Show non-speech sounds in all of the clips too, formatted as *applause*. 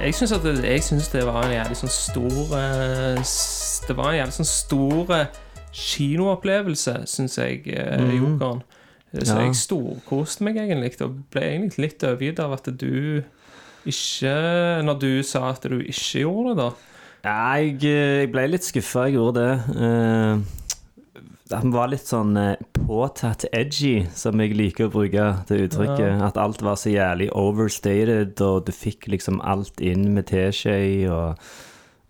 Jeg syns det, var en jævlig sånn stor eh, Det var en jævlig sånn stor eh, kinoopplevelse, syns jeg, mm. Jokeren. Så Ja. jeg storkoste meg egentlig, og ble egentlig litt overgitt av at du ikke Når du sa at du ikke gjorde det, da. Ja, jeg, jeg ble litt skuffa, jeg gjorde det. Han var litt sånn eh, påtatt edgy, som jeg liker å bruke det uttrykket. At alt var så jævlig overstated, og du fikk liksom alt inn med teskje og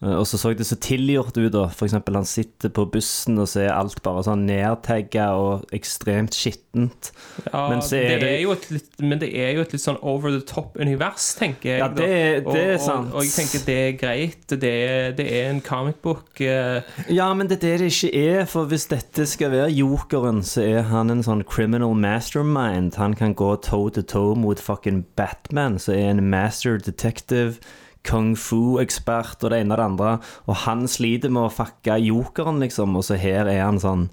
og så så det så tilgjort ut, da. For eksempel han sitter på bussen, og så er alt bare sånn nedtagga og ekstremt skittent. Ja, Men det er det- er litt, men det er jo et litt sånn over the top-univers, tenker jeg. Ja, det- det er og, sant. Og, og jeg tenker det er greit. Det er, det er en comic book. Uh... Ja, men det er det det ikke er, for hvis dette skal være jokeren, så er han en sånn criminal mastermind. Han kan gå toe to toe mot fucking Batman, så er en master detective, kung fu-ekspert og det ene og det andre. Og han sliter med å fucke jokeren, liksom, og så her er han sånn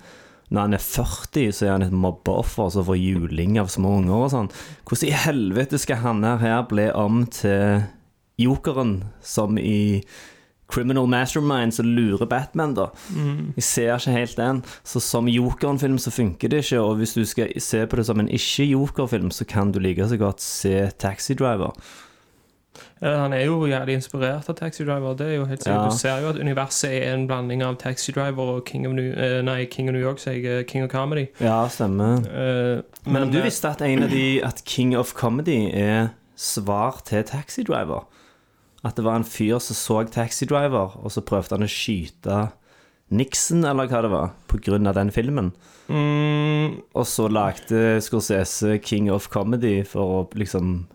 når han er 40, så er han et mobbeoffer som får juling av små unger og sånn. Hvordan i helvete skal han her, bli om til jokeren, som i Criminal Mastermind som lurer Batman, da. Jeg ser ikke helt den. Så som Jokeren-film så funker det ikke, og hvis du skal se på det som en ikke-Joker-film, så kan du like så godt se Taxi Driver. Eh, Han er jo jævlig inspirert av Taxi Driver. Det er jo helt sikkert. Ja. Du ser jo at universet er en blanding av Taxi Driver og King of New, eh, nei, King of New York, sier jeg. eh, King of Comedy. Ja, stemmer. Uh, Men du eh, visste at en av de At King of Comedy er svar til Taxi Driver? At det var en fyr som så Taxi Driver, og så prøvde han å skyte Nixon, eller hva det var, av den filmen. mm, Og så lagde Scorsese King of Comedy for å liksom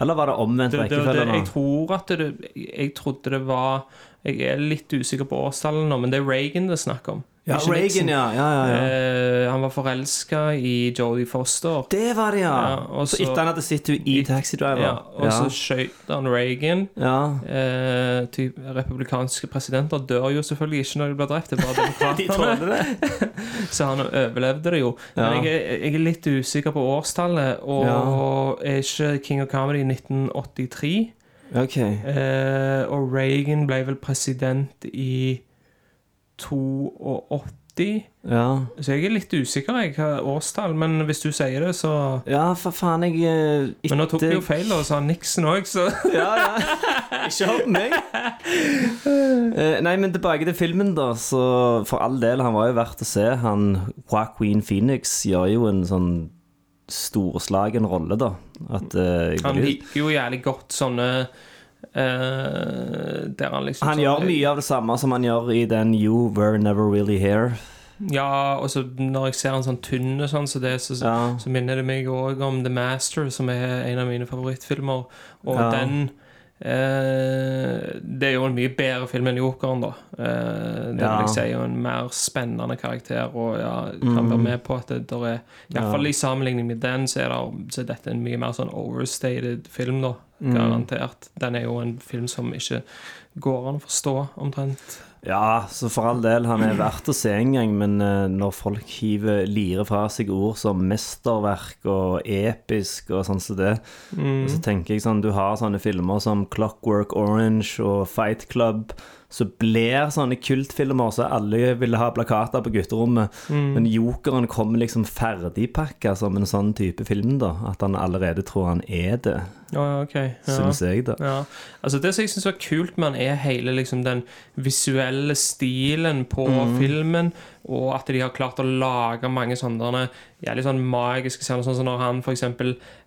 Eller var det omvendt rekkefølge? jeg tror at det Jeg trodde det var Jeg er litt usikker på årstallet nå, men det er Reagan det er snakk om. Ja, Reagan, Nixon. ja. ja, ja, ja. Uh, han var forelska i Jodie Foster. Det var det, ja. Ja, så så- etter han hadde sett henne i Taxi Driver. Ja, og så skøyt han Reagan. ja. Uh, typ, republikanske presidenter dør jo selvfølgelig ikke når de blir drept. Det er bare *laughs* De demokratene. de det. *laughs* Så han overlevde det jo. Men jeg jeg er litt usikker på årstallet. Og er ikke King of Comedy 1983? Ok. Uh, og Reagan ble vel president i 82? Ja. Så jeg er litt usikker jeg, hva årstall, men hvis du sier det, så ja, for faen, jeg eh, Men nå tok vi jo feil, og sa Nixon òg, så *laughs* Ja, ja. Ikke hør på meg. Eh, nei, men tilbake til filmen, da. Så for all del, han var jo verdt å se. Han Joaquin Phoenix gjør jo en sånn storslagen rolle, da. At uh, Han liker jo jævlig godt sånne eh, Der han liksom Han gjør mye av det samme som han gjør i den You Were Never Really Here. Ja, og så når jeg ser en sånn tynn og sånn, så, det, så, Ja. så minner det meg òg om The Master, som er en av mine favorittfilmer. Og Ja. den eh, Det er jo en mye bedre film enn Jokeren, da. Eh, det Ja. vil jeg si er en mer spennende karakter, og ja, kan være med på at det der er Iallfall Mm. Ja. i sammenligning med den, så er, det, så er dette en mye mer sånn overstated film, da. Mm. Garantert. Den er jo en film som ikke går an å forstå, omtrent. Ja, så for all del, han er verdt å se en gang, men eh, når folk hiver lirer fra seg ord som mesterverk og episk og sånn som det, Mm. så tenker jeg sånn, du har sånne filmer som Clockwork Orange og Fight Club, så blir sånne kultfilmer så alle vil ha plakater på gutterommet, Mm. men Jokeren kommer liksom ferdigpakket som en sånn type film da, at han allerede tror han er det, Ja, ok. Ja. synes jeg da. Ja, altså Det som jeg syns var kult med han, er hele liksom den visuelle stilen på mm. filmen, og at de har klart å lage mange sånne jævlig sånn magiske scener, sånn som når han f.eks.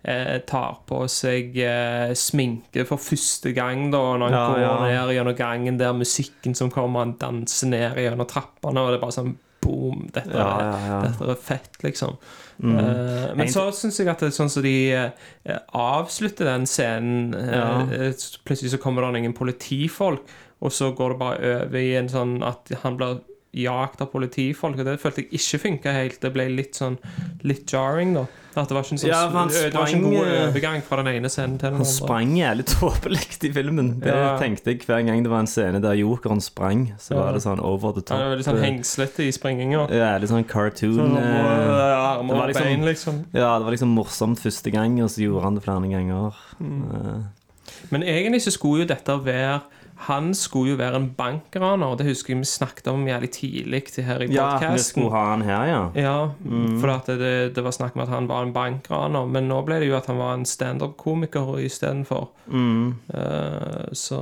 Eh, tar på seg eh, sminke for første gang, da, når han Ja, går ja. ned gjennom gangen der musikken som kommer, han danser ned gjennom trappene, og det er bare sånn boom, dette, Ja, ja, ja. dette er fett, liksom. Mm. Eh, men En- så syns jeg at det er sånn som de eh, avslutter den scenen eh, Ja. eh, Plutselig så kommer det ingen politifolk, og så går det bare over i en sånn at han blir jagt av politifolk, og det følte jeg ikke funka helt. Det ble litt sånn litt jarring, da. At det var ikke en, sånn, Ja, sprang, det var ikke en god eh, overgang fra den ene scenen til den Han andre. sprang jævlig *laughs* tåpelig i filmen. Det Ja. tenkte jeg hver gang det var en scene der jokeren sprang. Så Ja. var det sånn over the top. Ja, det var litt sånn hengslete i springinga. Ja, litt sånn cartoon Sånn, ja, armer det var og liksom- bein, liksom. Ja, det var liksom morsomt første gang, og så gjorde han det flere ganger. Mm. Eh, Men egentlig så skulle jo dette være Han skulle jo være en bankraner, og det husker jeg vi snakket om jævlig tidlig her i ja, vi skulle ha han her, ja. Ja, Mm. for at det, det var snakk om at han var en bankraner, men nå ble det jo at han var en standup-komiker istedenfor. Mm. Uh, så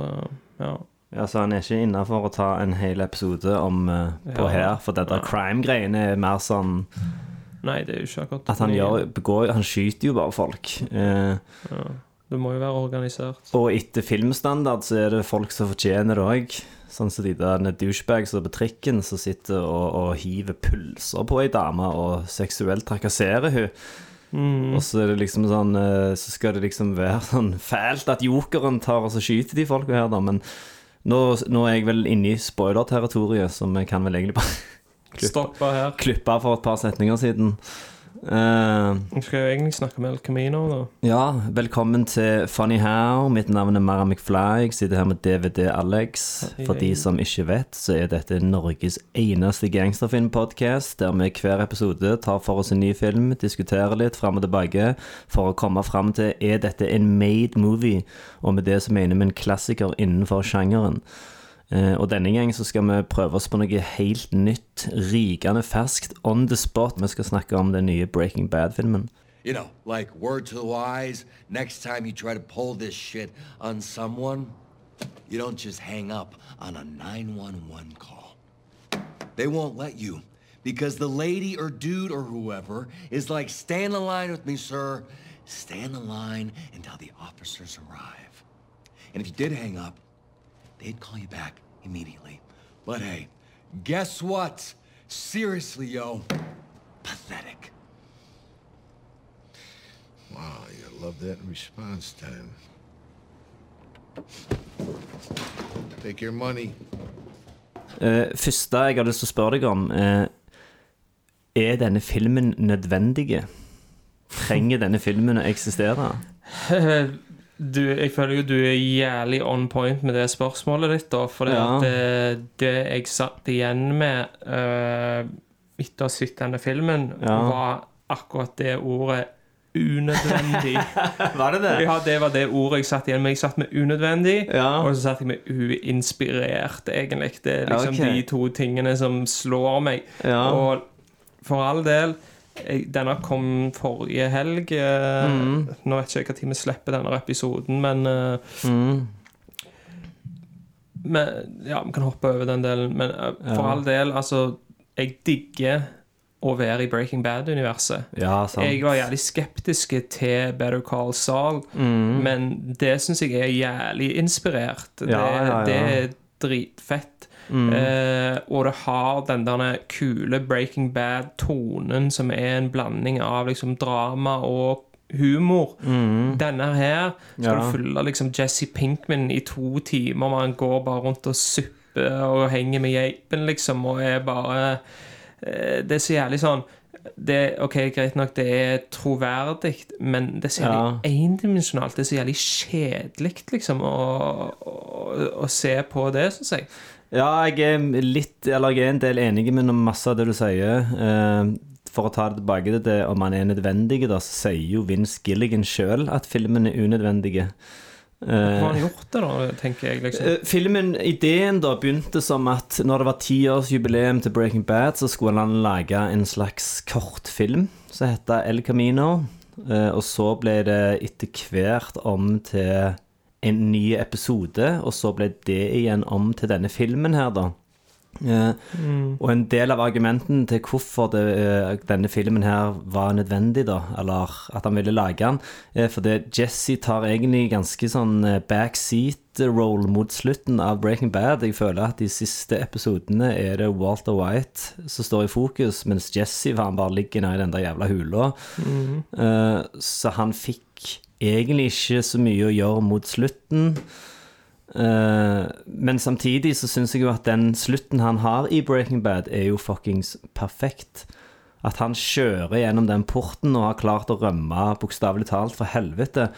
ja. Ja, Så han er ikke innafor å ta en hel episode om uh, på Ja. her, for dette crime-greiene er mer sånn Nei, det er jo ikke akkurat at han gjør begår, Han skyter jo bare folk. Uh, ja. Det må jo være organisert. og etter filmstandard så er det folk som fortjener det òg. Sånn som de der douchebags på trikken som sitter og, og hiver pulser på ei dame og seksuelt trakasserer hun Mm. Og så er det liksom sånn eh, Så skal det liksom være sånn fælt at jokeren tar og så skyter de folka her, da. Men nå, nå er jeg vel inne i spoiler-territoriet, så vi kan vel egentlig bare *laughs* klippe, klippe for et par setninger siden. Eh, Vi skal jo egentlig snakke med El Camino, da. ja, velkommen til Funny How. Mitt navn er Mara McFly. Jeg sitter her med DVD Alex. For de som ikke vet, så er dette Norges eneste gangsterfilm-podkast, der vi hver episode tar for oss en ny film, diskuterer litt fram og tilbake, for å komme fram til er dette en made movie, og med det så mener vi en klassiker innenfor sjangeren. Eh, og denne gang så skal vi prøve oss på noe helt nytt, rykende ferskt, on the spot. Vi skal snakke om den nye Breaking Bad-filmen. You know, like word to the wise, next time you try to pull this shit on someone, you don't just hang up on a 911 call. They won't let you because the lady or dude or whoever is like, stand in line with me, sir. Stand in the line until the officers arrive. And if you did hang up, they'd call you back immediately. But hey, guess what? Seriously, yo, pathetic. Wow, you love that response time. Take your money. Først første jeg har lyst til å spørre deg om, uh, er denne filmen nødvendig? Trenger denne filmen å eksistere? *laughs* Du, jeg føler jo du er jævlig on point med det spørsmålet ditt, da. For Ja. det, det jeg satt igjen med uh, etter å ha sett denne filmen, Ja. var akkurat det ordet unødvendig. *laughs* Var det det? ja, det var det ordet jeg satt igjen med. Jeg satt med unødvendig, Ja. og så satt jeg med uinspirert, egentlig. Det er liksom okay. de to tingene som slår meg. Og for all del Denne kom forrige helg. eh, Mm. Nå vet ikke jeg når vi slipper denne episoden, men eh, Mm. men, Ja, vi kan hoppe over den delen. Men eh, for Ja. all del, altså Jeg digger å være i Breaking Bad-universet. Ja. Jeg var jævlig skeptisk til Better Call Saul, Mm. men det syns jeg er jævlig inspirert. Det, ja. det er dritfett. Mm. Eh, og det har den der kule Breaking Bad-tonen som er en blanding av liksom drama og humor. Denne her skal Mm. Ja. du følge liksom Jesse Pinkman i to timer, hvor han går bare rundt og supper og henger med geipen, liksom, og er bare eh, Det er så jævlig sånn det, ok, Greit nok, det er troverdig, men det er så jævlig endimensjonalt. Det er så jævlig kjedelig, liksom, å, å, å se på det, syns jeg. Ja, jeg er litt, eller jeg er en del enig med masse av det du sier. Eh, for å ta det tilbake til det om han er nødvendig, da, så sier jo Vince Gilligan sjøl at filmen er unødvendig. Hva har han gjort det, da, tenker jeg, liksom. Eh, Filmen, ideen da begynte som at når det var tiårsjubileum til Breaking Bad, så skulle han lage en slags kortfilm som heter El Camino. Eh, Og så ble det etter hvert om til en ny episode, og så ble det igjen om til denne filmen her, da. Eh, Og en del av argumenten til hvorfor det, eh, denne filmen her var nødvendig, da, eller at han ville lage den, er fordi Jesse tar egentlig ganske sånn eh, backseat roll mot slutten av Breaking Bad. Jeg føler at de siste episodene er det Walter White som står i fokus, mens Jesse var han bare ligger nede i den der jævla hula. Mm. så han fikk egentlig ikke så mye å gjøre mot slutten. Eh, men samtidig så syns jeg jo at den slutten han har i Breaking Bad, er jo fuckings perfekt. At han kjører gjennom den porten og har klart å rømme bokstavelig talt fra helvete.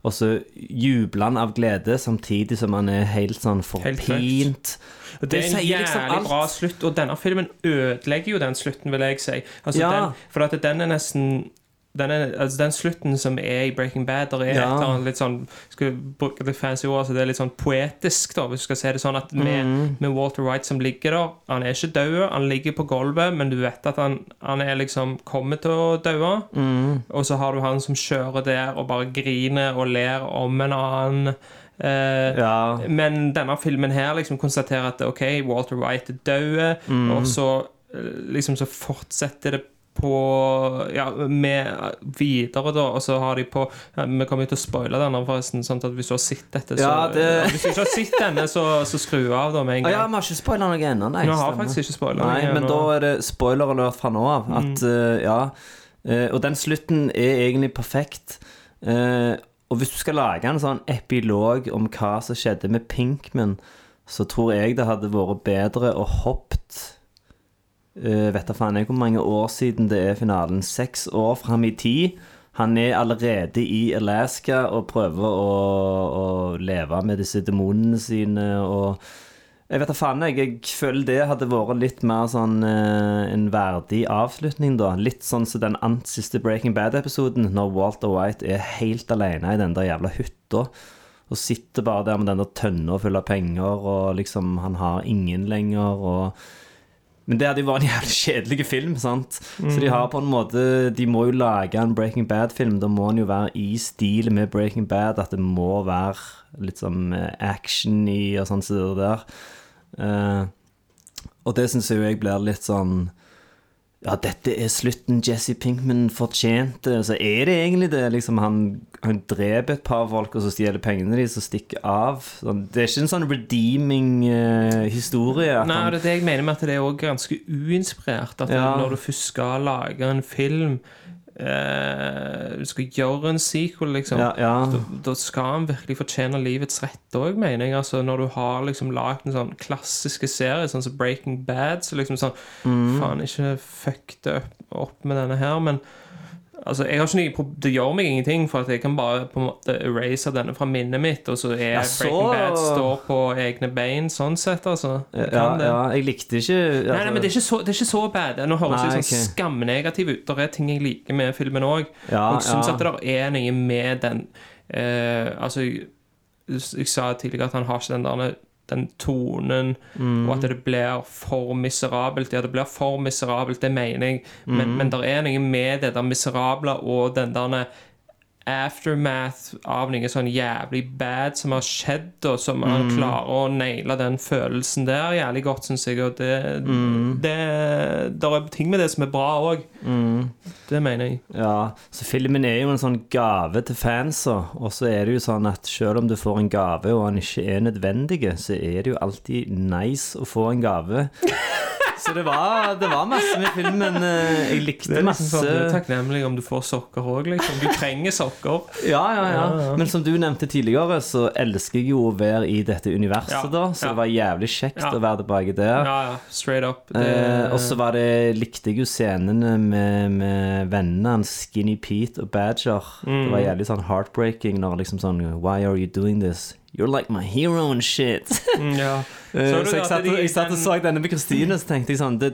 Og så jubler han av glede samtidig som han er helt sånn forpint. Helt Det er en jævlig liksom jævlig bra slutt, og denne filmen ødelegger jo den slutten, vil jeg si. Altså, Ja. den, for at den er nesten den, er, altså den slutten som er i Breaking Bad, der er Ja. et eller annet litt sånn Skal bruke litt fancy ord, så det er litt sånn poetisk, da, hvis du skal si det sånn. At med, Mm. med Walter Wright som ligger der Han er ikke død, han ligger på gulvet, men du vet at han, han er liksom kommet til å dø. Mm. Og så har du han som kjører der og bare griner og ler om en annen. Eh, Ja. men denne filmen her liksom konstaterer at ok, Walter Wright er død, Mm. og så eh, liksom så fortsetter det på Ja, med videre, da, og så har de på ja, Vi kommer jo til å spoile denne, forresten, sånn at hvis du har sett dette, så Ja, det- ja, Hvis du ikke har sett denne, så, så skru av da med en gang. ja, vi har ikke spoila noe ennå, nei. Vi har faktisk ikke spoila noe men da er det spoiler alert fra nå av. At, eh, ja Uh, Og den slutten er egentlig perfekt. Uh, og hvis du skal lage en sånn epilog om hva som skjedde med Pinkman, så tror jeg det hadde vært bedre å hoppet eh, Vet da faen jeg hvor mange år siden det er finalen. Seks år fram i tid. Han er allerede i Alaska og prøver å, å leve med disse demonene sine. og jeg vet da faen, jeg. Jeg føler det hadde vært litt mer sånn uh, en verdig avslutning, da. Litt sånn som den ant siste Breaking Bad-episoden, når Walter White er helt alene i den der jævla hytta. Og sitter bare der med den der tønna full av penger, og liksom Han har ingen lenger, og Men det hadde jo vært en jævlig *laughs* kjedelig film, sant? Så de har på en måte De må jo lage en Breaking Bad-film. Da må den jo være i stil med Breaking Bad. At det må være litt sånn action i og sånn som det der. Uh, og det syns jeg blir litt sånn Ja, dette er slutten Jesse Pinkman fortjente. Så er det egentlig det. Liksom Han, han dreper et par folk, og så stjeler pengene deres og stikker av. Sånn, det er ikke en sånn redeeming uh, historie. Nei, han- det er det jeg mener med at det er også ganske uinspirert. At Ja. når du først skal lage en film eh, Du skal gjøre en sequel, liksom. Ja, ja. Da, da skal han virkelig fortjene livets rett òg, mener jeg. Altså, når du har liksom lagd en sånn klassiske serie, sånn som Breaking Bad, så liksom sånn Mm. Faen, ikke fuck det opp, opp med denne her, men Altså, jeg har ikke noe, Det gjør meg ingenting, for at jeg kan bare på en måte erase denne fra minnet mitt, og så er Ja, så- Breaking Bad står på egne bein, sånn sett, altså. Ja, ja, jeg likte ikke Nei, nei, men det er ikke så, det ikke så bad. Nå høres jeg sånn okay. skamnegativ ut. Det er ting jeg liker med filmen òg. Ja, og jeg syns at det er noe med den uh, Altså, jeg, jeg sa tidligere at han har ikke den der den tonen, Mm. og at det blir for miserabelt. Ja, det blir for miserabelt, det mener jeg, men, Mm. men det er noe med det der miserable og den der aftermath av noe sånn jævlig bad som har skjedd, og som han Mm. klarer å naile den følelsen der jævlig godt, syns jeg. Og det, Mm. det Der er ting med det som er bra òg. Det mener jeg. Ja, så filmen er jo en sånn gave til fansa, og så er det jo sånn at selv om du får en gave og den ikke er nødvendig, så er det jo alltid nice å få en gave. *laughs* Så det var, det var masse med filmen. eh, Jeg likte Det er liksom sånn, du er masse takknemlig om du får sokker òg, liksom. Du trenger sokker. ja, ja, ja. Ja. Men som du nevnte tidligere, så elsker jeg jo å være i dette universet, Ja, da. Så ja. det var jævlig kjekt å være tilbake der. Ja, ja. Straight up. Det, Eh, og så var det, likte jeg jo scenene med, med vennene hans, Skinny Pete og Badger. Det var jævlig sånn heartbreaking når liksom sånn Why are you doing this? You're like my hero and shit. *laughs* Mm, ja. Eh, Så så jeg at satt, de- jeg satt og så denne med Kristine, så tenkte jeg sånn det,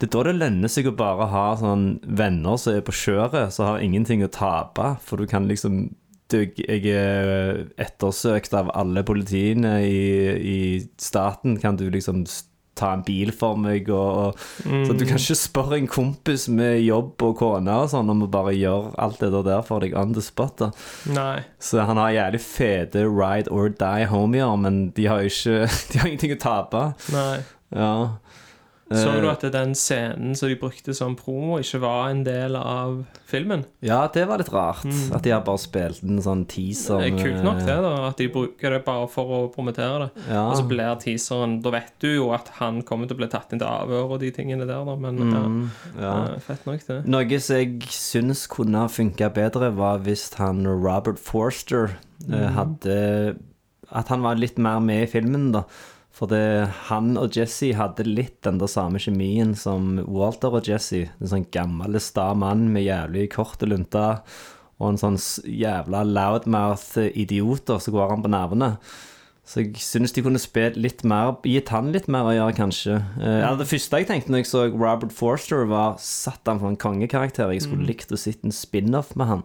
det er da det lønner seg å bare ha sånn venner som er på kjøret, som har ingenting å tape. For du kan liksom du, Jeg er ettersøkt av alle politiene i, i staten. Kan du liksom ta en bil for meg? Og, og, Så du kan ikke spørre en kompis med jobb og kone og sånn om å bare gjøre alt det der for deg on the spot. da Nei. så han har jævlig fete ride or die homier, men de har jo ikke *laughs* De har ingenting å tape. Nei. Ja. Så Eh, du at den scenen som de brukte som promo, ikke var en del av filmen? Ja, det var litt rart. At de har bare spilt en sånn teaser. Det er kult nok, det, da. At de bruker det bare for å promotere det. Ja. Og så blir teaseren Da vet du jo at han kommer til å bli tatt inn til avhør og de tingene der, da. Men ja, Mm, ja. ja. fett nok, det. Noe som jeg syns kunne ha funka bedre, var hvis han Robert Forster mm. hadde At han var litt mer med i filmen, da. For det, han og Jesse hadde litt den der samme kjemien som Walter og Jesse. En sånn gammel, sta mann med jævlig korte lunter og en sånn jævla loudmouth-idioter som går han på nervene. Så jeg syns de kunne spilt litt mer Gitt han litt mer å gjøre, kanskje. Eh, ja, det første jeg tenkte når jeg så Robert Forster, var Satt han for en kongekarakter? Jeg skulle likt å sitte en spin-off med han.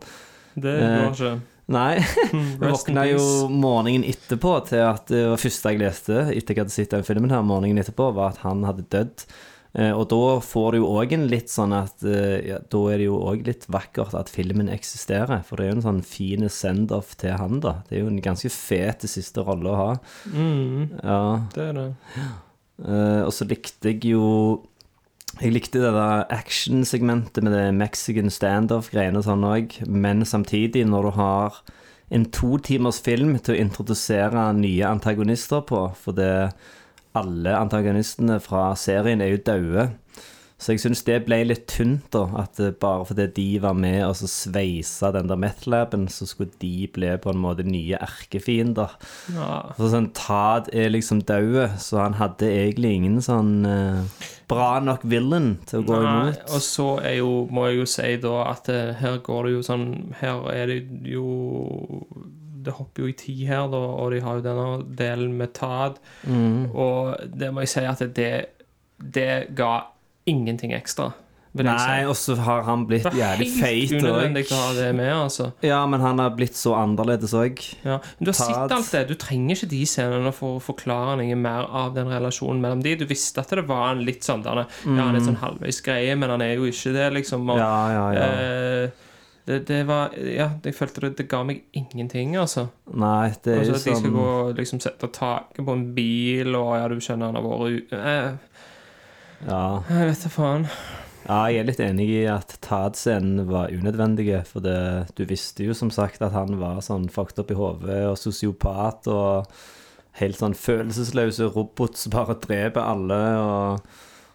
Det Eh, går ikke. Nei. Jeg Rest våkna jo morgenen etterpå til at det var første jeg leste etter jeg hadde sett den filmen her, morgenen etterpå, var at han hadde dødd. Eh, Og da får du jo òg en litt sånn at eh, ja, Da er det jo òg litt vakkert at filmen eksisterer. For det er jo en sånn fin send-off til han, da. Det er jo en ganske fet siste rolle å ha. Mm, Ja. det er det. Eh, og så likte jeg jo Jeg likte det der actionsegmentet med det Mexican standoff-greiene sånn òg, men samtidig, når du har en to timers film til å introdusere nye antagonister på, for det alle antagonistene fra serien er jo daue. Så jeg syns det ble litt tynt, da. At eh, bare fordi de var med og så sveisa den der meth-laben, så skulle de bli på en måte nye erkefiender. Ja. Så sånn Tad er liksom død, så han hadde egentlig ingen sånn uh, bra nok villain til å gå Nei, imot. og så er jo, må jeg jo si da at eh, her går det jo sånn Her er det jo Det hopper jo i tid her, da, og de har jo denne delen med Tad. Mm. Og det må jeg si at det, det ga ingenting ekstra. Nei, og så har han blitt jævlig feit. Det er helt unødvendig å ha det med, altså. Ja, men han har blitt så annerledes òg. Ja. Du har sett alt det. Du trenger ikke de scenene for å forklare noe mer av den relasjonen mellom de. Du visste at det var en litt sånn der, Ja, han er sånn halvveis greie, men han er jo ikke det, liksom. Og, Mm. Ja, ja, ja. eh, det, det var Ja, jeg følte det, det ga meg ingenting, altså. Nei, det er Altså jo at de skal sånn gå og liksom sette taket på en bil, og ja, du skjønner han har vært ute eh, ja. Jeg vet da faen. ja, jeg er litt enig i at Tad-scenen var unødvendig, for det, du visste jo som sagt at han var sånn fucked up i hodet og sosiopat og helt sånn følelsesløse robot som bare dreper alle. og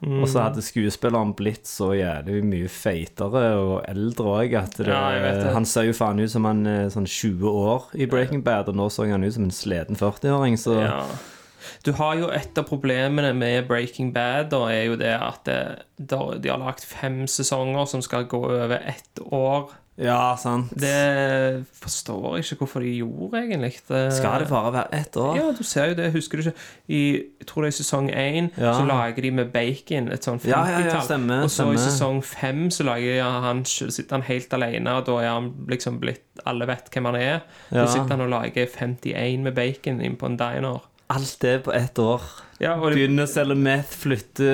Og så hadde skuespilleren blitt så jævlig mye feitere og eldre òg at det, Ja, han ser jo faen ut som han er sånn 20 år i Breaking Bad, og nå så han ut som en sliten 40-åring, så Ja. Du har jo et av problemene med Breaking Bad, da, er jo det at det, da, de har lagt fem sesonger som skal gå over ett år. Ja, sant. Det forstår jeg ikke hvorfor de gjorde, egentlig. Det, Skal det bare være ett år? Ja, du ser jo det. Husker du ikke? I jeg tror det er sesong én Ja. så lager de med bacon et sånn 50-tall. Ja, ja, og så i sesong fem så lager han, sitter han helt alene, og da er han liksom blitt Alle vet hvem han er. Da sitter han og lager 51 med bacon inn på en diner. Alt det på ett år. Ja, det, Begynner å selge meth, flytte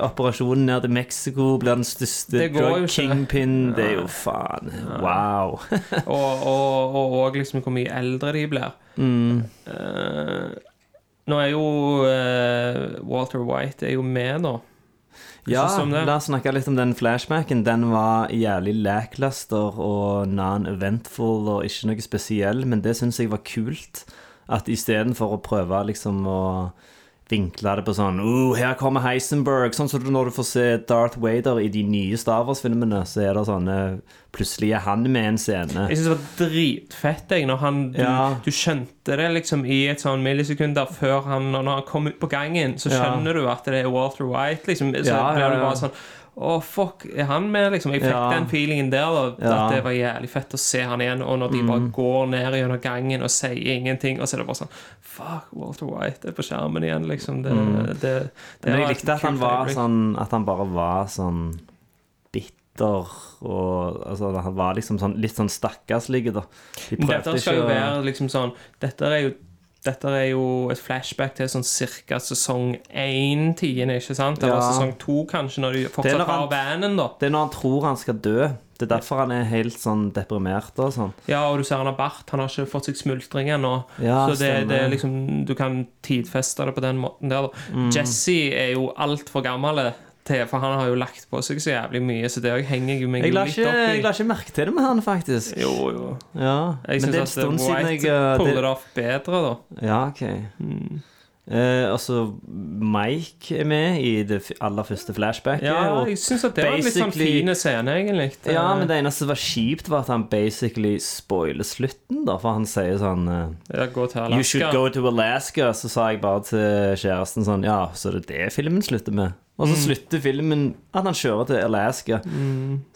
operasjonen ned til Mexico, blir den største drug kingpin. kingpin. Det er jo faen Wow. *laughs* og, og, og, og liksom hvor mye eldre de blir. Mm. Uh, nå er jo uh, Walter White er jo med nå. Ja, la oss snakke litt om den flashbacken. Den var jævlig lackluster og non-eventful og ikke noe spesiell, men det syns jeg var kult. At istedenfor å prøve liksom å vinkle det på sånn oh, Her kommer Heisenberg. Sånn som du når du får se Darth Vader i de nye Star Wars-filmene, så er det sånne Plutselig er han med en scene. Jeg syns det var dritfett jeg, når han, du, Ja. du skjønte det liksom i et sånn millisekunder før han Når han kom ut på gangen, så Ja. du at det er Walter White. Liksom, så Ja, blir ja, du bare sånn Å, fuck, er han med, liksom? Jeg fikk Ja. den feelingen der, da. Ja. At det var jævlig fett å se han igjen. Og når de bare Mm. går ned gjennom gangen og sier ingenting, og så er det bare sånn Fuck, Walter White er på skjermen igjen, liksom. Det, det, det, Mm. Men jeg likte at han var sånn At han bare var sånn bitter og Altså, han var liksom sånn litt sånn stakkarslig, da. De prøvde Dette skal jo å- være liksom sånn Dette er jo dette er jo et flashback til sånn cirka sesong 1 tiende, ikke sant? Eller Ja. sesong 2, kanskje, når de er fortsatt har vanen, da. Det er når han tror han skal dø. Det Det er derfor han er helt sånn deprimert og sånn. Ja, og du ser han har bart. Han har ikke fått seg smultring ennå. Ja, så det, det er liksom Du kan tidfeste det på den måten der. da. Mm. Jesse er jo altfor gammel til, for han har jo lagt på seg så jævlig mye, så det henger jeg meg Jeg litt ikke, opp i. jeg la ikke merke til det med han, faktisk. Jo, jo. Ja, Jeg Men det er en syns stund siden jeg uh, puller det, det off bedre, da. Ja, ok. Eh, altså, Mike er med i det aller første flashbacket. Ja, jeg syns at det var en litt sånn fin scene, egentlig. Ja, men det eneste som var kjipt, var at han basically spoiler slutten, da. For han sier sånn eh, Ja. You should go to Alaska. Så sa jeg bare til kjæresten sånn Ja, så det er det filmen slutter med? Og Mm. så slutter filmen at han kjører til Alaska.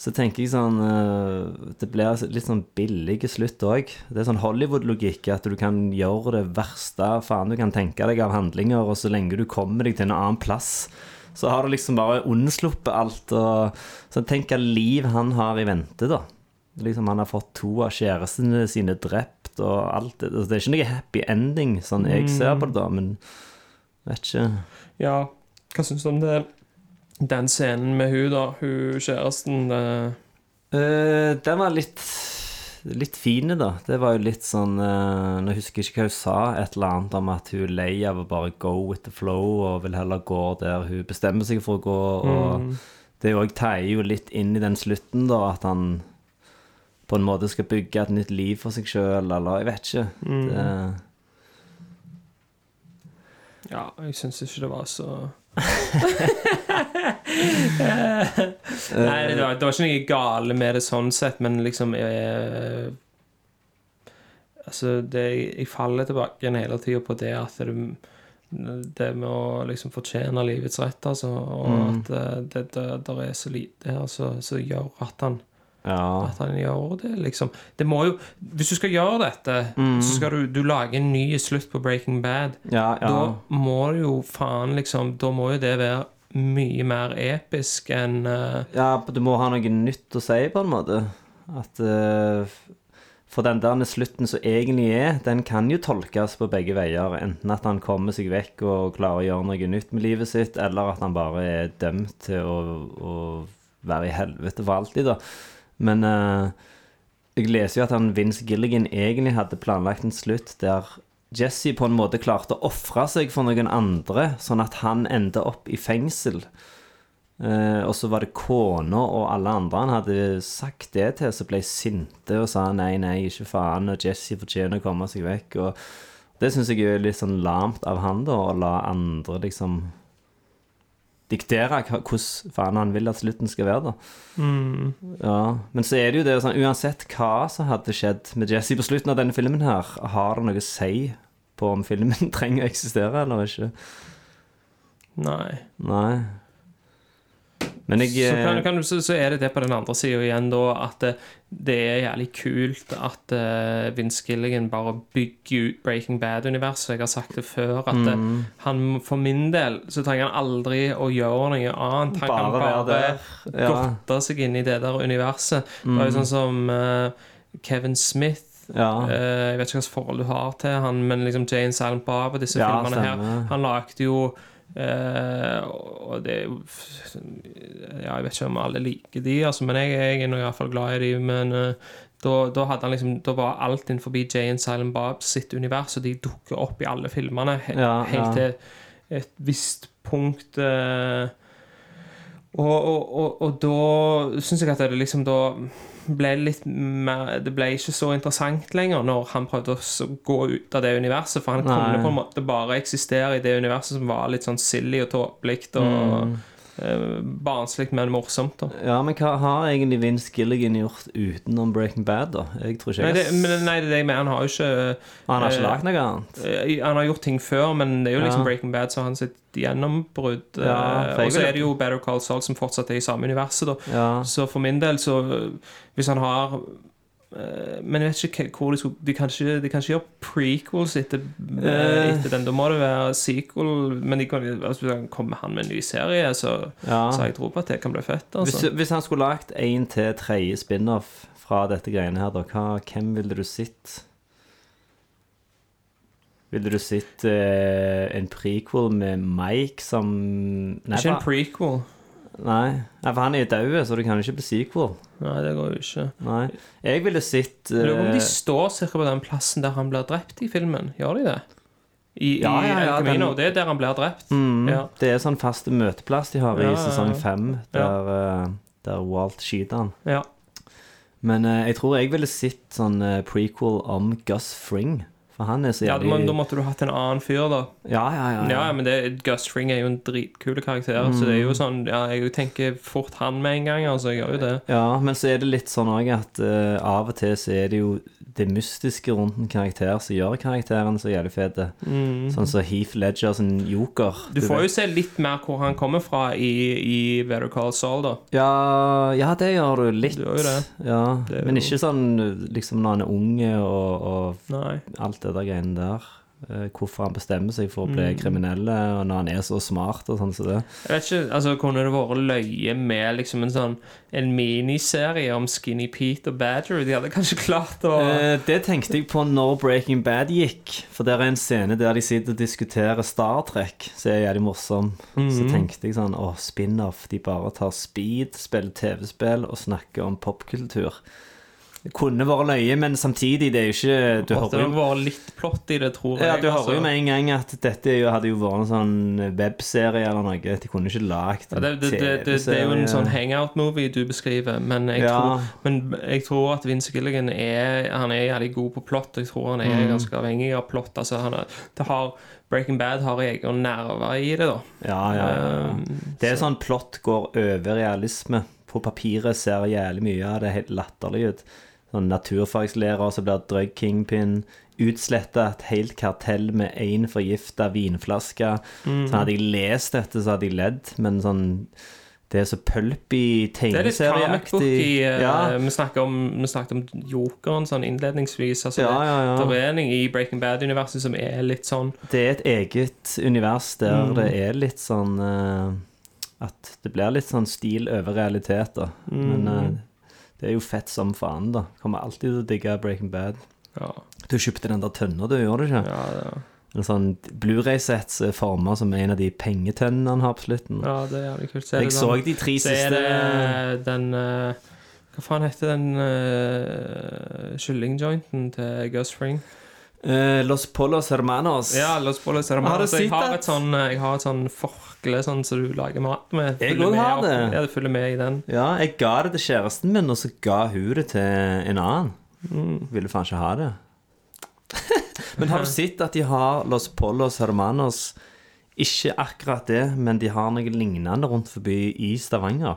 Så tenker jeg sånn eh, Det blir litt sånn billig slutt òg. Det er sånn Hollywood-logikk at du kan gjøre det verste faen du kan tenke deg av handlinger, og så lenge du kommer deg til en annen plass, så har du liksom bare unnsluppet alt. Og, så tenk hva liv han har i vente, da. Liksom Han har fått to av kjærestene sine drept og alt det. Det er ikke noe happy ending, sånn jeg ser på det, da, men vet ikke. Ja, hva syns du om det? Den scenen med hun da, hun kjæresten det... Uh, den var litt Litt fine, da. Det var jo litt sånn uh, Nå husker jeg ikke hva hun sa, et eller annet om at hun er lei av å bare go with the flow og vil heller gå der hun bestemmer seg for å gå. Og det òg teier jo litt inn i den slutten, da, at han på en måte skal bygge et nytt liv for seg sjøl, eller jeg vet ikke. Det, Ja, jeg syns ikke det var så *laughs* *laughs* Nei, det var, det var ikke noe gale med det sånn sett, men liksom jeg, Altså, det, jeg faller tilbake igjen hele tida på det at det, det med å liksom fortjene livets rett, altså, og at det, det, det, er så lite her som som gjør at han ja. at han gjør det, liksom. Det må jo Hvis du skal gjøre dette, så skal du, du lage en ny slutt på Breaking Bad. Ja, ja. Da må det jo faen liksom Da må jo det være mye mer episk enn uh... Ja, du må ha noe nytt å si, på en måte. At uh, For den der slutten som egentlig er, den kan jo tolkes på begge veier. Enten at han kommer seg vekk og klarer å gjøre noe nytt med livet sitt, eller at han bare er dømt til å, å være i helvete for alltid, da. Men uh, jeg leser jo at han Vince Gilligan egentlig hadde planlagt en slutt der Jesse på en måte klarte å ofre seg for noen andre, sånn at han endte opp i fengsel. Eh, og så var det kona og alle andre han hadde sagt det til, som ble sinte og sa nei, nei, ikke faen, og Jesse fortjener å komme seg vekk. Og det syns jeg er litt sånn lamt av han, da, å la andre liksom diktere hvordan faen han vil at slutten skal være, da. Ja, Men så er det jo det sånn, uansett hva som hadde skjedd med Jesse på slutten av denne filmen her, har det noe å si på om filmen *laughs* trenger å eksistere eller ikke? Nei. Nei. Men jeg Så, kan, eh, kan, du- så, så er det det på den andre sida igjen, da, at det, det er jævlig kult at uh, Vince Gilligan bare bygger ut Breaking Bad-universet. Jeg har sagt det før, at Mm. eh, han for min del så trenger han aldri å gjøre noe annet. Han Bare kan bare. Ja. godte seg inn i det der universet. Det er jo sånn som uh, Kevin Smith. Ja. Eh, jeg vet ikke hvilket forhold du har til han, men liksom Jane Silent Bob og disse Ja, filmene her. Han lagde jo eh, Og det er jo Ja, jeg vet ikke om alle liker de, altså, men jeg, jeg er nå iallfall glad i de. Men eh, da, da hadde han liksom Da var alt innenfor Jane Silent Bob sitt univers, og de dukker opp i alle filmene he Ja, helt til et visst punkt. eh, og, og, og, og da syns jeg at det liksom da ble litt mer Det ble ikke så interessant lenger når han prøvde å gå ut av det universet, for han Nei. kunne på en måte bare eksistere i det universet som var litt sånn silly og tåpelig og eh, barnslig, men morsomt. da Ja, men hva har egentlig Vince Gilligan gjort utenom Breaking Bad, da? Jeg tror ikke Nei, det, men, nei, det er det jeg mener. Han har jo ikke Han har ikke eh, lagd noe annet? Eh, Han har gjort ting før, men det er jo liksom Ja. Breaking Bad som har han sitt gjennombrudd. Ja, eh, jeg og så er det jo Better Call Saul som fortsatt er i samme universet, da. Ja. Så for min del, så Hvis han har Men jeg vet ikke hvor de skulle De kan ikke, de kan ikke gjøre prequels etter, øh, Eh. etter den. Da må det være sequel. Men de kan, altså, hvis han kommer han med en ny serie, så, Ja. så jeg tro på at det kan bli fett. Hvis, Altså. hvis han skulle lagt en til tredje spin-off fra dette greiene her, da, hva, hvem ville du sett? Ville du sett eh, en prequel med Mike som Nei, Ikke en prequel. Nei, Nei, for han er jo død, så det kan jo ikke bli sequel. Nei, det går jo ikke. Nei. Jeg ville sett uh... lurer på om de eh, står cirka på den plassen der han blir drept i filmen. Gjør de det? I, Ja, i ja, ja, El Camino. den- Det er der han blir drept. mm, Ja. Det er sånn fast møteplass de har i sesong fem, der, eh, der Walt skyter han. ja. Men uh, jeg tror jeg ville sett sånn uh, prequel om Gus Fring. For han er så ja jævlig men da måtte du hatt en annen fyr, da. Ja, ja, ja. Ja, men det, Gus Fring er jo en dritkul karakter, så det er jo sånn Ja, jeg tenker fort han med en gang, altså. Jeg gjør jo det. Ja, men så er det litt sånn òg at eh, av og til så er det jo det mystiske rundt en karakter som gjør karakteren så jævlig fet. Sånn som Heath Ledger sin joker. Du, Du får jo se litt mer hvor han kommer fra i, i Better Call Saul, da. Ja, ja, det gjør du litt. Du gjør jo det. Ja, Det jo... Men ikke sånn liksom når han er unge og, og alt det der greiene der. Eh, hvorfor han bestemmer seg for å bli Mm. kriminell, og når han er så smart og sånn som det. Jeg vet ikke, altså Kunne det vært løye med liksom en sånn En miniserie om Skinny Pete og Badger? De hadde kanskje klart å Eh, det tenkte jeg på når Breaking Bad gikk. For der er en scene der de sitter og diskuterer Star Trek, så er jævlig morsom. Mhm. Så tenkte jeg sånn Å, spin-off. De bare tar speed, spiller TV-spill og snakker om popkultur. Det kunne vært løye, men samtidig, det er jo ikke Du Måtte hører det jo vært litt plott i det, tror jeg. ja, du altså. hører jo med en gang at dette jo- hadde jo vært en sånn webserie eller noe. De kunne ikke lagd ja, det, det, det, det, det er jo en sånn hangout-movie du beskriver, men jeg, Ja. tror, men jeg tror at Vince Gilligan er Han er jævlig god på plott. Jeg tror han er Mm. ganske avhengig av plott. Altså, han er, det har, Breaking Bad har egen nerver i det, da. Ja, ja, ja. Um, Det er sånn plott går over realisme. På papiret ser jævlig mye av det helt latterlig ut. Sånn naturfagslærer som blir drug kingpin. Utsletta et helt kartell med én forgifta vinflaske. Mm. Så hadde jeg lest dette, så hadde jeg ledd, men sånn Det er så pulpy Det er litt comic tegneserieaktig. eh, Ja. vi, snakket om Jokeren sånn innledningsvis. Altså, Ja, ja, ja. Det, det er en i Breaking Bad-universet som er litt sånn Det er et eget univers der Mm. det er litt sånn uh, At det blir litt sånn stil over realitet, da. Men Mm. Det er jo fett som faen, da. Kommer alltid til å digge Breaking Bad. Ja, Du kjøpte den der tønna, du, gjorde du ikke? ja, ja. En sånn Blu-ray-sett som er forma som en av de pengetønnene han har på slutten. ja det er jævlig kult. Så er Jeg det så de tre Så er siste det den uh, Hva faen heter den uh, kyllingjointen til Gus Fring? Eh, Los Polos Hermanos. Ja, Los Polos Hermanos. Har du. Jeg har et sånn, eh, jeg har et sånn forkle sånn som du lager mat med. Jeg òg har det. Ja, det følger med i den. Ja, jeg ga det til kjæresten min, og så ga hun det til en annen. Ville faen ikke ha det. *laughs* men har du sett at de har Los Polos Hermanos Ikke akkurat det, men de har noe lignende rundt forbi i Stavanger.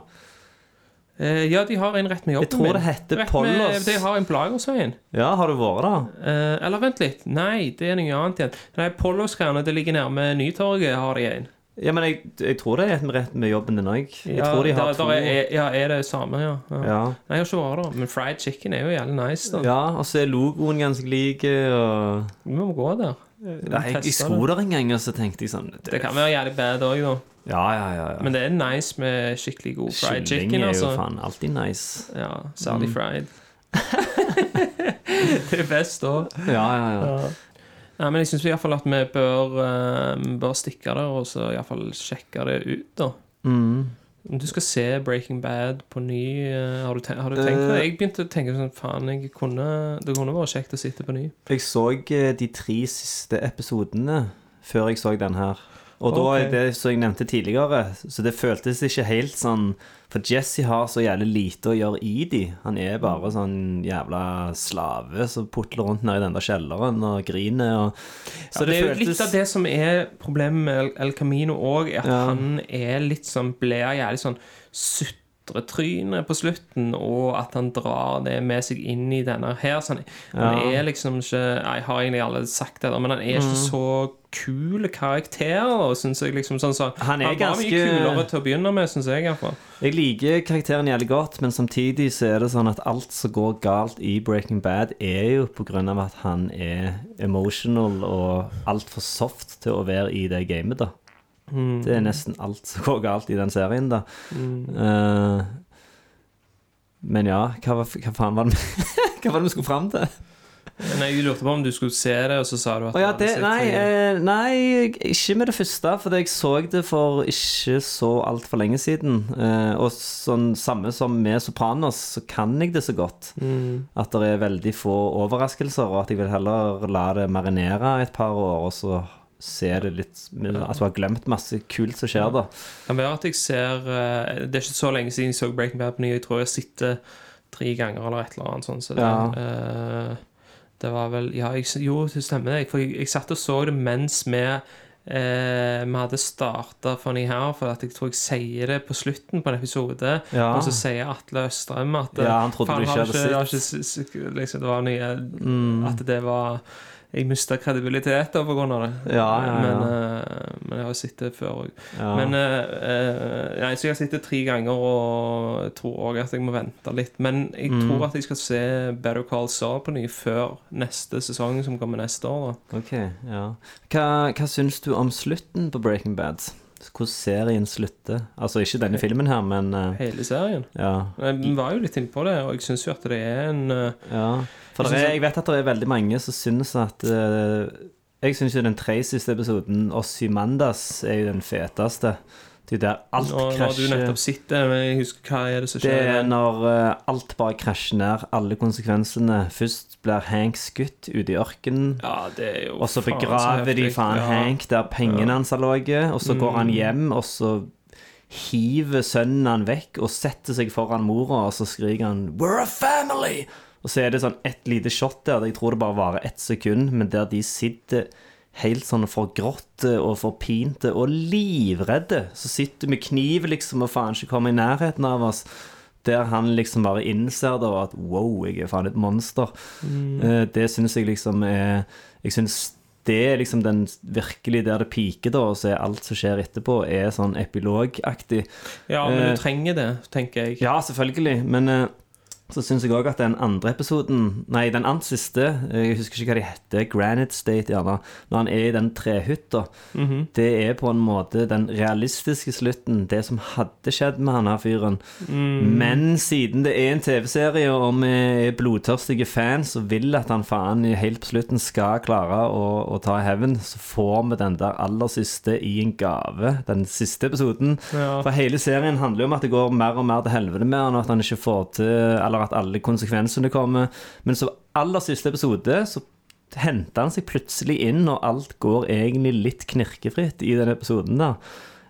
Eh, ja, de har en rett med jobben Jeg tror det heter Rett Pollos. Med, de har en Blagersveien. Ja, har du vært der? Eh, eller vent litt. Nei, det er noe annet igjen. Nei, Pollos-greiene, det ligger nærme Nytorget, har de en. Ja, men jeg, jeg tror det er rett med jobben din òg. Ja, de der- der er, ja, er det samme, ja. ja. Ja. Nei, jeg har ikke vært der, men fried chicken er jo jævlig nice, da. ja, og så er logoen ganske lik. Og... Vi må gå der. Nei, jeg, jeg Teste sto det. en gang, og så tenkte jeg sånn Det kan være jævlig bad òg, da. Ja, ja, ja. ja. Men det er nice med skikkelig god fried Kylling chicken, er jo altså. faen alltid nice. Ja, særlig Mm. fried. *laughs* det er best da. Ja, ja, ja. Nei, men jeg syns iallfall at vi bør, eh, bør stikke der og så iallfall sjekke det ut, da. Mm. Om du skal se Breaking Bad på ny, eh, har du, ten har du tenkt på det? Eh. Jeg begynte å tenke sånn Faen, jeg kunne, det kunne vært kjekt å sitte på ny. Jeg så eh, de tre siste episodene før jeg så den her. Og da Ok. er det som jeg nevnte tidligere, så det føltes ikke helt sånn For Jesse har så jævlig lite å gjøre i de. Han er bare sånn jævla slave som putler rundt nede i den der kjelleren og griner og Så det, er jo litt av det som er problemet med El, El Camino òg, at Ja. han er litt sånn blir jævlig sånn sutretryne på slutten, og at han drar det med seg inn i denne her. Så han, han er liksom ikke Jeg har egentlig allerede sagt det, men han er Mm. ikke så kul karakter, syns jeg. liksom sånn så, Han er han ganske- mye kulere til å begynne med, syns jeg. i. Jeg liker karakteren jævlig godt, men samtidig så er det sånn at alt som går galt i Breaking Bad, er jo på grunn av at han er emotional og altfor soft til å være i det gamet, da. Mm. Det er nesten alt som går galt i den serien, da. Eh, men ja, hva, hva faen var det *laughs* Hva var det vi skulle fram til? Nei, Jeg lurte på om du skulle se det, og så sa du at oh, ja, det, nei, eh, nei, ikke med det første, for jeg så det for ikke så altfor lenge siden. Eh, og sånn samme som med Sopranos, så kan jeg det så godt. At det er veldig få overraskelser, og at jeg vil heller la det marinere et par år, og så se det litt Altså har glemt masse kult som skjer da. Kan være at jeg ser eh, Det er ikke så lenge siden jeg så Breaking Bad på ny. Jeg tror jeg sitter tre ganger eller et eller annet sånn. Så det, Ja. uh, det var vel Ja, jeg, jo, det stemmer det. For jeg, jeg satt og så det mens vi eh, vi hadde starta Funny How, for jeg tror jeg sier det på slutten på en episode. Ja. Og så sier Atle Østrem at Ja, du ikke ikke liksom, Det var nye Mm. At det var Jeg mista kredibilitet da på grunn av det. Ja, ja, ja. Men, uh, men jeg har jo sett det før òg. Men uh, nei, Så jeg har sett det tre ganger og jeg tror òg at jeg må vente litt. Men jeg Mm. tror at jeg skal se Better Call Saul på ny før neste sesong, som kommer neste år. da Ok, ja. Hva, hva syns du om slutten på Breaking Bad? Hvordan serien slutter? Altså ikke denne filmen her, men Hele serien. ja. Jeg var jo litt innpå det, og jeg syns jo at det er en ja. For Jeg er, jeg vet at det er veldig mange som syns at uh, Jeg syns jo den tre siste episoden, Ossimandas, er jo den feteste. Det er der alt Nå nå har du nettopp sett det, men jeg husker hva er det som skjer? Det er når uh, alt bare krasjer ned, alle konsekvensene. Først blir Hank skutt ute i ørkenen. Ja, det er jo Og så faen begraver de faen Ja. Hank der pengene hans har ligget, og så går han Mm. hjem, og så hiver sønnen han vekk og setter seg foran mora, og så skriker han 'We're a family!' Og så er det sånn ett lite shot der, jeg tror det bare varer ett sekund, men der de sitter helt sånn forgråtte og forpinte og livredde. Så sitter med kniv liksom og faen ikke kommer i nærheten av oss. Der han liksom bare innser da at wow, jeg er faen et monster. Mm. Det syns jeg liksom er Jeg syns det er liksom den virkelig der det piker, da, og så er alt som skjer etterpå, er sånn epilogaktig. Ja, men Eh, du trenger det, tenker jeg. Ja, selvfølgelig, men eh, så syns jeg òg at den andre episoden Nei, den andre siste, eh, jeg husker ikke hva de heter, Granite State, gjerne, når han er i den trehytta, Mhm. det er på en måte den realistiske slutten, det som hadde skjedd med han her fyren. Mm. Men siden det er en TV-serie, og vi er blodtørstige fans og vil at han faen helt på slutten skal klare å, å ta hevn, så får vi den der aller siste i en gave, den siste episoden. Ja. For hele serien handler jo om at det går mer og mer til helvete med han, og at han ikke får til Eller at alle konsekvensene kommer. Men så aller siste episode så henter han seg plutselig inn, og alt går egentlig litt knirkefritt i den episoden da.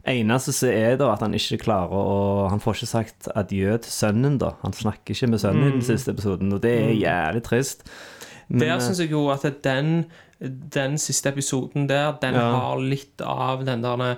Eneste som er da at han ikke klarer å Han får ikke sagt adjø til sønnen, da. Han snakker ikke med sønnen i den Mm. siste episoden, og det er Mm. jævlig trist. Men, Der eh, syns jeg jo at den, den siste episoden der, den Ja. har litt av den der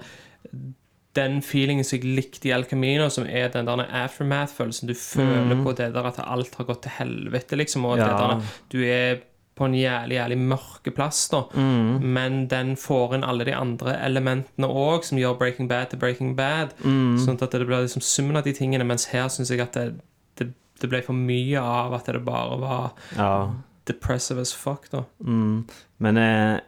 Den feelingen som jeg likte i El Camino, som er den der aftermath-følelsen. Du føler mm. på det der at alt har gått til helvete, liksom, og Ja. det der, du er på en jævlig, jævlig mørke plass, da. Mm. Men den får inn alle de andre elementene òg, som gjør Breaking Bad til Breaking Bad. Mm. Sånn at det blir liksom summen av de tingene, mens her syns jeg at det, det, det ble for mye av at det bare var Ja. depressive as fuck, da. Mm. Men eh,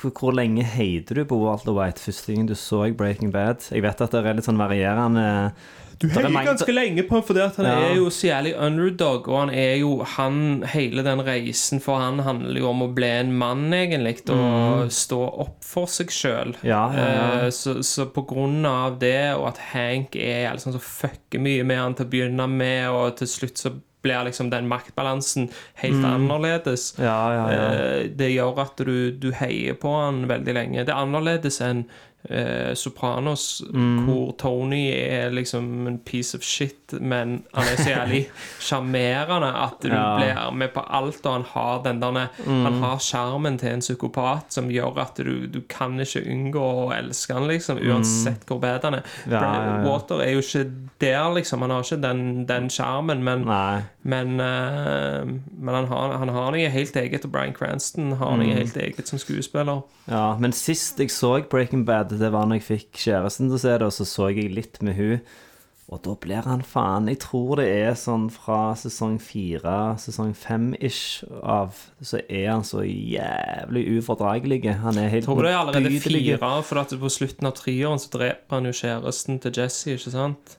hvor, hvor lenge heide du på Walter White første gang du så Breaking Bad? Jeg vet at det er litt sånn varierende Du er heier mange- ganske lenge på ham, for det at han Ja. er jo så jævlig underdog. Og han er jo han, Hele den reisen for han handler jo om å bli en mann, egentlig. Og Mm. stå opp for seg sjøl. Ja, ja, ja. så, så på grunn av det, og at Hank er liksom så fucker mye med han til å begynne med, og til slutt så blir liksom den maktbalansen helt Mm. annerledes. Ja, ja, ja. Eh, Det gjør at du, du heier på han veldig lenge. Det er annerledes enn eh, Sopranos, Mm. hvor Tony er liksom en piece of shit, men han er så jævlig *laughs* sjarmerende at du Ja. blir med på alt, og han har den derne Mm. Han har sjarmen til en psykopat som gjør at du, du kan ikke unngå å elske han, liksom, uansett hvor bad han er. Mm. Ja, ja. Walter er jo ikke der, liksom. Han har ikke den, den sjarmen, men men, uh, men han, har, han har noe helt eget, og Bryan Cranston har noe Mm. helt eget som skuespiller. Ja, men sist jeg så Breaking Bad, det var når jeg fikk kjæresten til å se det, og så så jeg litt med hun. Og da blir han faen Jeg tror det er sånn fra sesong fire, sesong fem-ish av, så er han så jævlig ufordragelig. Han er helt Jeg tror det er allerede motbydelig. fire, for at på slutten av treåren så dreper han jo kjæresten til Jesse, ikke sant?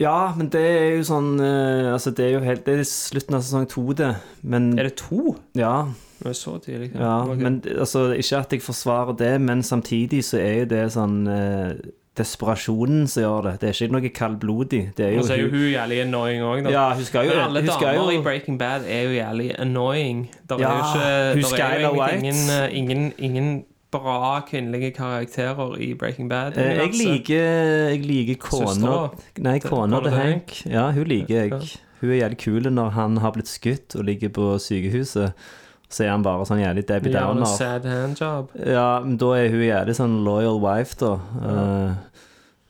Ja, men det er jo sånn eh, Altså, det er jo helt Det er slutten av sesong to, det. Men Er det to? Ja. Er så tidlig. ja men altså, ikke at jeg forsvarer det, men samtidig så er jo det sånn eh, Desperasjonen som gjør det. Det er ikke noe kaldblodig. Det er jo Og så er jo hun jævlig annoying òg, da. Ja, hun skal jo Men alle damer jo- i Breaking Bad er jo jævlig annoying. Der er jo ikke der er jo ingen, eh, ingen, ingen bra kvinnelige karakterer i Breaking Bad. Eh, Jeg liker, jeg liker kona Nei, kona til Hank. Ja, hun liker jeg. Hun er jævlig kul når han har blitt skutt og ligger på sykehuset. Så er han bare sånn jævlig Debbie Downer. sad handjob. Ja, men da er hun jævlig sånn loyal wife, da. Uh,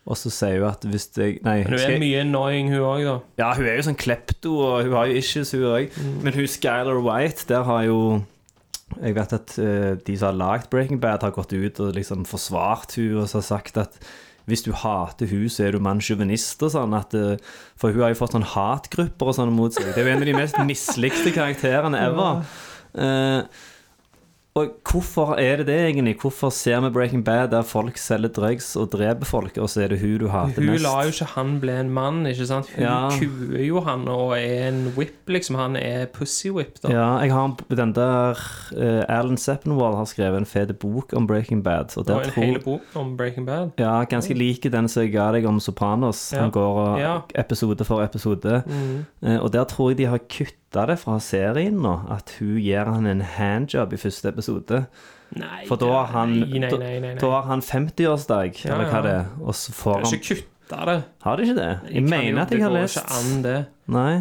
og så sier hun at hvis jeg Nei. Men hun er mye annoying, hun òg, da. Ja, hun er jo sånn klepto, og hun har jo issues, hun òg. Mm. Men hun Skylar White, der har jo Jeg vet at uh, de som har lagd Breaking Bad, har gått ut og liksom forsvart hun og så har sagt at hvis du hater hun, så er du mannssjåvinist og sånn. At, eh, for hun har jo fått sånn hatgrupper og sånn mot seg. Det er jo en av de mest mislikte karakterene ever. Eh, og hvorfor er det det, egentlig? Hvorfor ser vi Breaking Bad der folk selger drugs og dreper folk, og så er det hun du hater mest? Hun lar jo ikke han bli en mann, ikke sant? Hun Ja. kuer jo han og er en whip, liksom. Han er pussy whip, da. Ja, jeg har den der uh, Alan Seppenwall har skrevet en fet bok om Breaking Bad. Og og en tror, hel bok om Breaking Bad. ja, ganske like den som jeg ga deg om Sopranos. Ja. Han går Ja. episode for episode. Mm. Uh, og der tror jeg de har kutta det fra serien nå, at hun gir han en handjob i første episode. Nei, For da har han, nei, nei, nei, da har han 50-årsdag, Ja, eller hva ja. det er. Og så får får har han ikke kutta det. Har de ikke det? Jeg, jeg mener jo- at jeg har lest. Det går ikke an, det. Nei.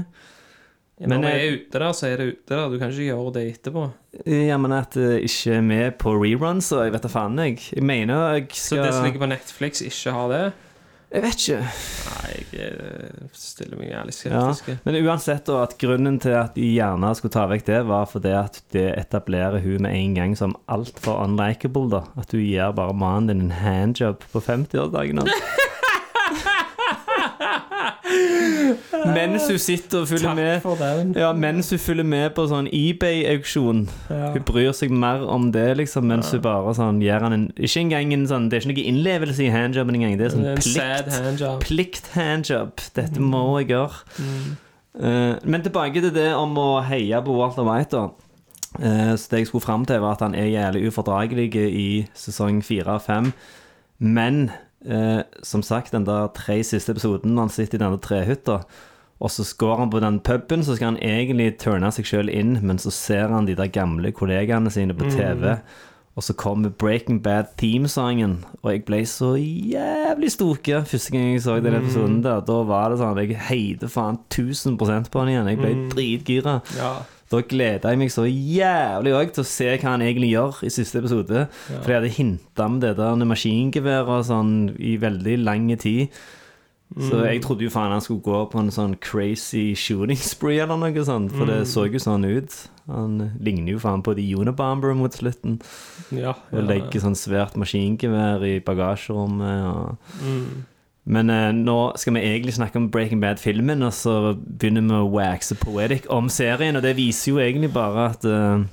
Når Men når jeg- er ute der, så er det ute der. Du kan ikke gjøre det etterpå. Ja, men at det ikke er med på reruns, og jeg vet da faen, jeg. Jeg mener jeg Så skal det som ligger på Netflix, ikke har det? Jeg vet ikke. Nei, jeg eh, stiller meg jævlig Ja, men uansett da, at grunnen til at de gjerne skulle ta vekk det, var fordi at det etablerer hun med en gang som altfor unlikable, da. At du gir bare mannen din en handjob på 50-årsdagen hans. *laughs* *laughs* mens hun sitter og følger med. Ja, mens hun følger med på sånn eBay-auksjon. Ja. Hun bryr seg mer om det, liksom, mens hun bare sånn gjør han en Ikke engang en sånn Det er ikke noe innlevelse i handjobben engang. Det er sånn Det er en plikt. handjob. Plikt-handjob. Dette må jeg gjøre. Mm. Uh, men tilbake til det om å heie på Walter White, da. Uh, så det jeg skulle fram til, var at han er jævlig ufordragelig i sesong fire og fem. Men eh, som sagt, den der tre siste episoden når han sitter i denne trehytta, og så går han på den puben, så skal han egentlig turne seg sjøl inn, men så ser han de der gamle kollegaene sine på TV. Og så kommer Breaking Bad-teamsangen, og jeg ble så jævlig stoke første gang jeg så den episoden der. Da var det sånn at Jeg heide faen 1000% på han igjen. Jeg ble dritgira. Ja. Da gleda jeg meg så jævlig òg til å se hva han egentlig gjør i siste episode. For jeg hadde hinta om det der maskingeværet og sånn i veldig lang tid. Så jeg trodde jo faen han skulle gå på en sånn crazy shooting spree eller noe sånt, for det så jo sånn ut. Han ligner jo faen på de Unabomber mot slutten. Ja, Og legger sånn svært maskingevær i bagasjerommet. Og... Mm. Men eh, nå skal vi egentlig snakke om Breaking Bad-filmen, og så begynner vi å waxe poetic om serien, og det viser jo egentlig bare at eh,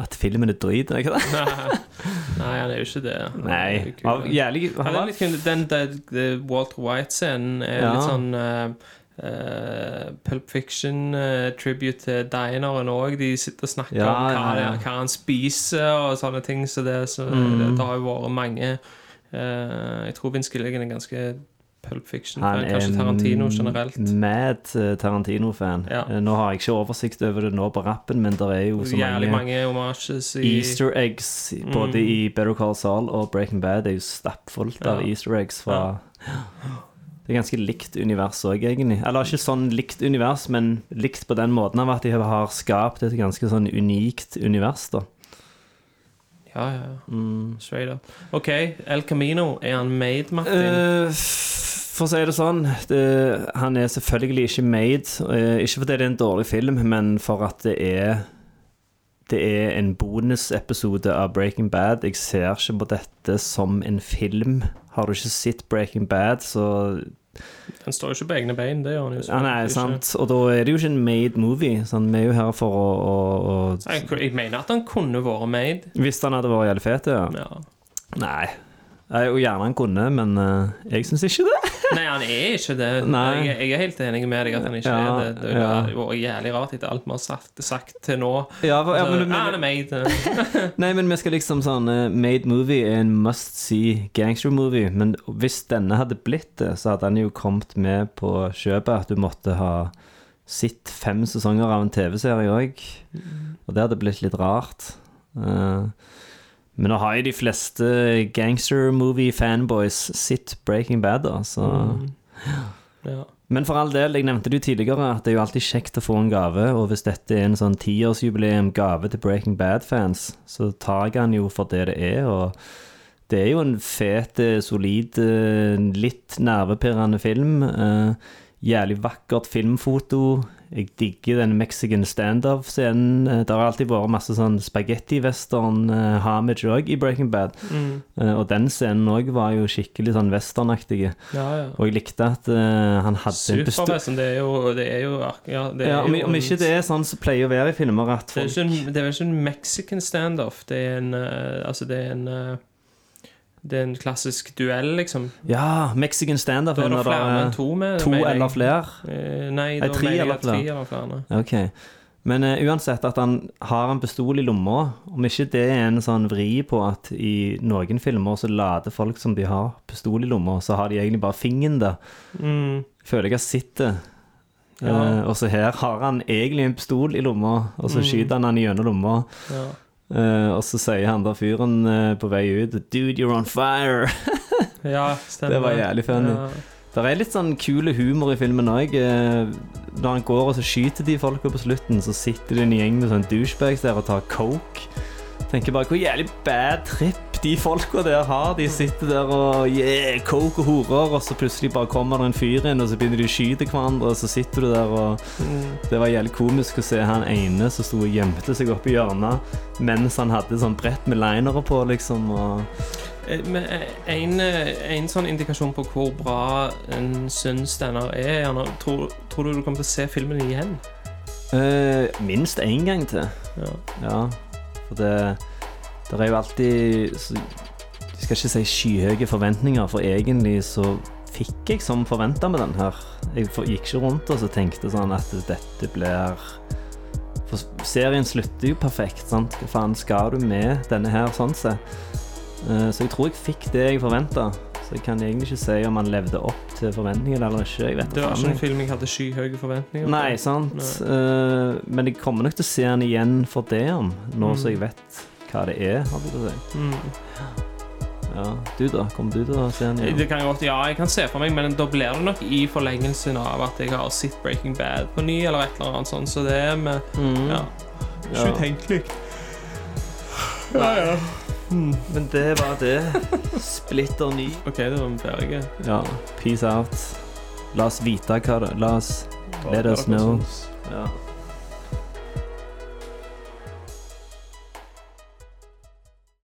at filmen er drit, er ikke det? *laughs* Nei, han er jo ikke det. Nei. Av jævlig ja. Den, den, den Walter White-scenen er Ja. litt sånn uh, Pulp Fiction tribute til dineren òg. De sitter og snakker Ja, om hva, ja, ja. hva han spiser og sånne ting. Så det, så Mm. det, det har jo vært mange eh, Jeg tror Vince Gilligan er ganske Pulp Fiction. Han er kanskje Tarantino generelt. mad eh, Tarantino-fan. Ja. Eh, Nå har jeg ikke oversikt over det nå på rappen, men det er jo så Jærlig mange, mange i Easter eggs både Mm. i Better Call Saul og Breaking Bad. Det er jo stappfullt av Ja. easter eggs fra *gasps* Det er ganske likt univers òg, egentlig. Eller ikke sånn likt univers, men likt på den måten av at de har skapt et ganske sånn unikt univers, da. Ja, ja. Mm. Straight up. OK, El Camino. Er han made, Martin? Uh, for å si det sånn, det, han er selvfølgelig ikke made. Uh, ikke fordi det er en dårlig film, men for at det er Det er en bonusepisode av Breaking Bad. Jeg ser ikke på dette som en film. Har du ikke sett Breaking Bad, så Han står jo ikke på egne bein, det gjør han jo Ja, nei, sant. Og da er det jo ikke en made movie. Sånn, vi er jo her for å, å, å Jeg, jeg mener at han kunne vært made. Hvis han hadde vært jævlig fet, ja. Ja. Nei. Jeg, og gjerne han kunne, men uh, jeg syns ikke det. Nei, han er ikke det. Jeg, jeg er helt enig med deg at han ikke Ja, er det. Det er vært jævlig rart etter alt vi har sagt, sagt til nå. Ja, for- ja, Så, men- men- ah, made. *laughs* Nei, men vi skal liksom sånn eh, Made Movie er en must see gangster-movie. Men hvis denne hadde blitt det, så hadde den jo kommet med på kjøpet at du måtte ha sett fem sesonger av en TV-serie òg. Og det hadde blitt litt rart. Eh, men nå har jo de fleste gangster-movie-fanboys sett Breaking Bad, da, så Ja. Men for all del, jeg nevnte det jo tidligere, at det er jo alltid kjekt å få en gave, og hvis dette er en sånn tiårsjubileum-gave til Breaking Bad-fans, så tar jeg den jo for det det er, og det er jo en fet, eh, solid, eh, litt nervepirrende film. Eh, Jævlig vakkert filmfoto. Jeg digger den Mexican standoff-scenen. Eh, Det har alltid vært masse sånn spagetti-western-hamage òg i Breaking Bad. Mm. Og den scenen òg var jo skikkelig sånn westernaktig. Ja, ja. Og jeg likte at uh, han hadde Supervesen, det er jo Det er jo ja, det er Ja, om, jo om ikke det er sånn som pleier å være i filmer, at folk det er vel ikke en mexican standoff. Det er en uh, Altså, det er en eh, Det er en klassisk duell, liksom. Ja, Mexican standup Da er det flere er enn to med. to mener jeg. eller flere. Eh, Nei, Nei, da tre mener jeg eller tre eller flere. Ok. Men uh, uansett at han har en pistol i lomma, om ikke det er en sånn vri på at i noen filmer så later folk som de har pistol i lomma, så har de egentlig bare fingeren der. Mm. Føler jeg har sett det. Ja. Uh, og så her har han egentlig en pistol i lomma, og så Mm. skyter han han gjennom lomma. Ja. Eh, og så sier han der fyren uh, på vei ut 'Dude, you're on fire'. *laughs* ja, stemmer. Det var jævlig funny. Ja. Det er litt sånn kule humor i filmen òg. Når han går og så skyter de folka på slutten, så sitter det en gjeng med sånn douchebags der og tar coke. Tenker bare hvor jævlig bad trip de folka der har. De sitter der og yeah, coke og horer, og så plutselig bare kommer det en fyr inn, og så begynner de å skyte hverandre, og så sitter du der og Det var jævlig komisk å se han ene som sto og gjemte seg oppi hjørnet mens han hadde sånn brett med linere på, liksom. og... Eh, Men eh, en, eh, en sånn indikasjon på hvor bra en syns denne er tror, tror du du kommer til å se filmen igjen? Eh, minst én gang til. Ja. Ja, for det Det er jo alltid så, Jeg skal ikke si skyhøye forventninger, for egentlig så fikk jeg som forventa med den her. Jeg gikk ikke rundt og så tenkte sånn at dette blir For serien slutter jo perfekt, sant. Hva faen skal du med denne her, sånn sett? Eh, Så jeg tror jeg fikk det jeg forventa. Så jeg kan egentlig ikke si om han levde opp til forventningene eller ikke. Jeg vet Det var ikke en film jeg hadde skyhøye forventninger Nei, sant. Eh, men jeg kommer nok til å se han igjen for det om, nå Mm. så jeg vet hva det er. Hadde jeg sagt si. Mm. Ja, du da? Kommer du til å se den igjen? Det kan godt, ja, jeg kan se for meg, men da blir det nok i forlengelsen av at jeg har sett Breaking Bad på ny, eller et eller annet sånt, så det er med Mm. Ja. Ja. Ikke utenkelig. Ja, ja. Men det var det. Splitter ny. OK, da var vi ferdige. Ja, peace out. La oss vite hva det La oss Let us know. Ja.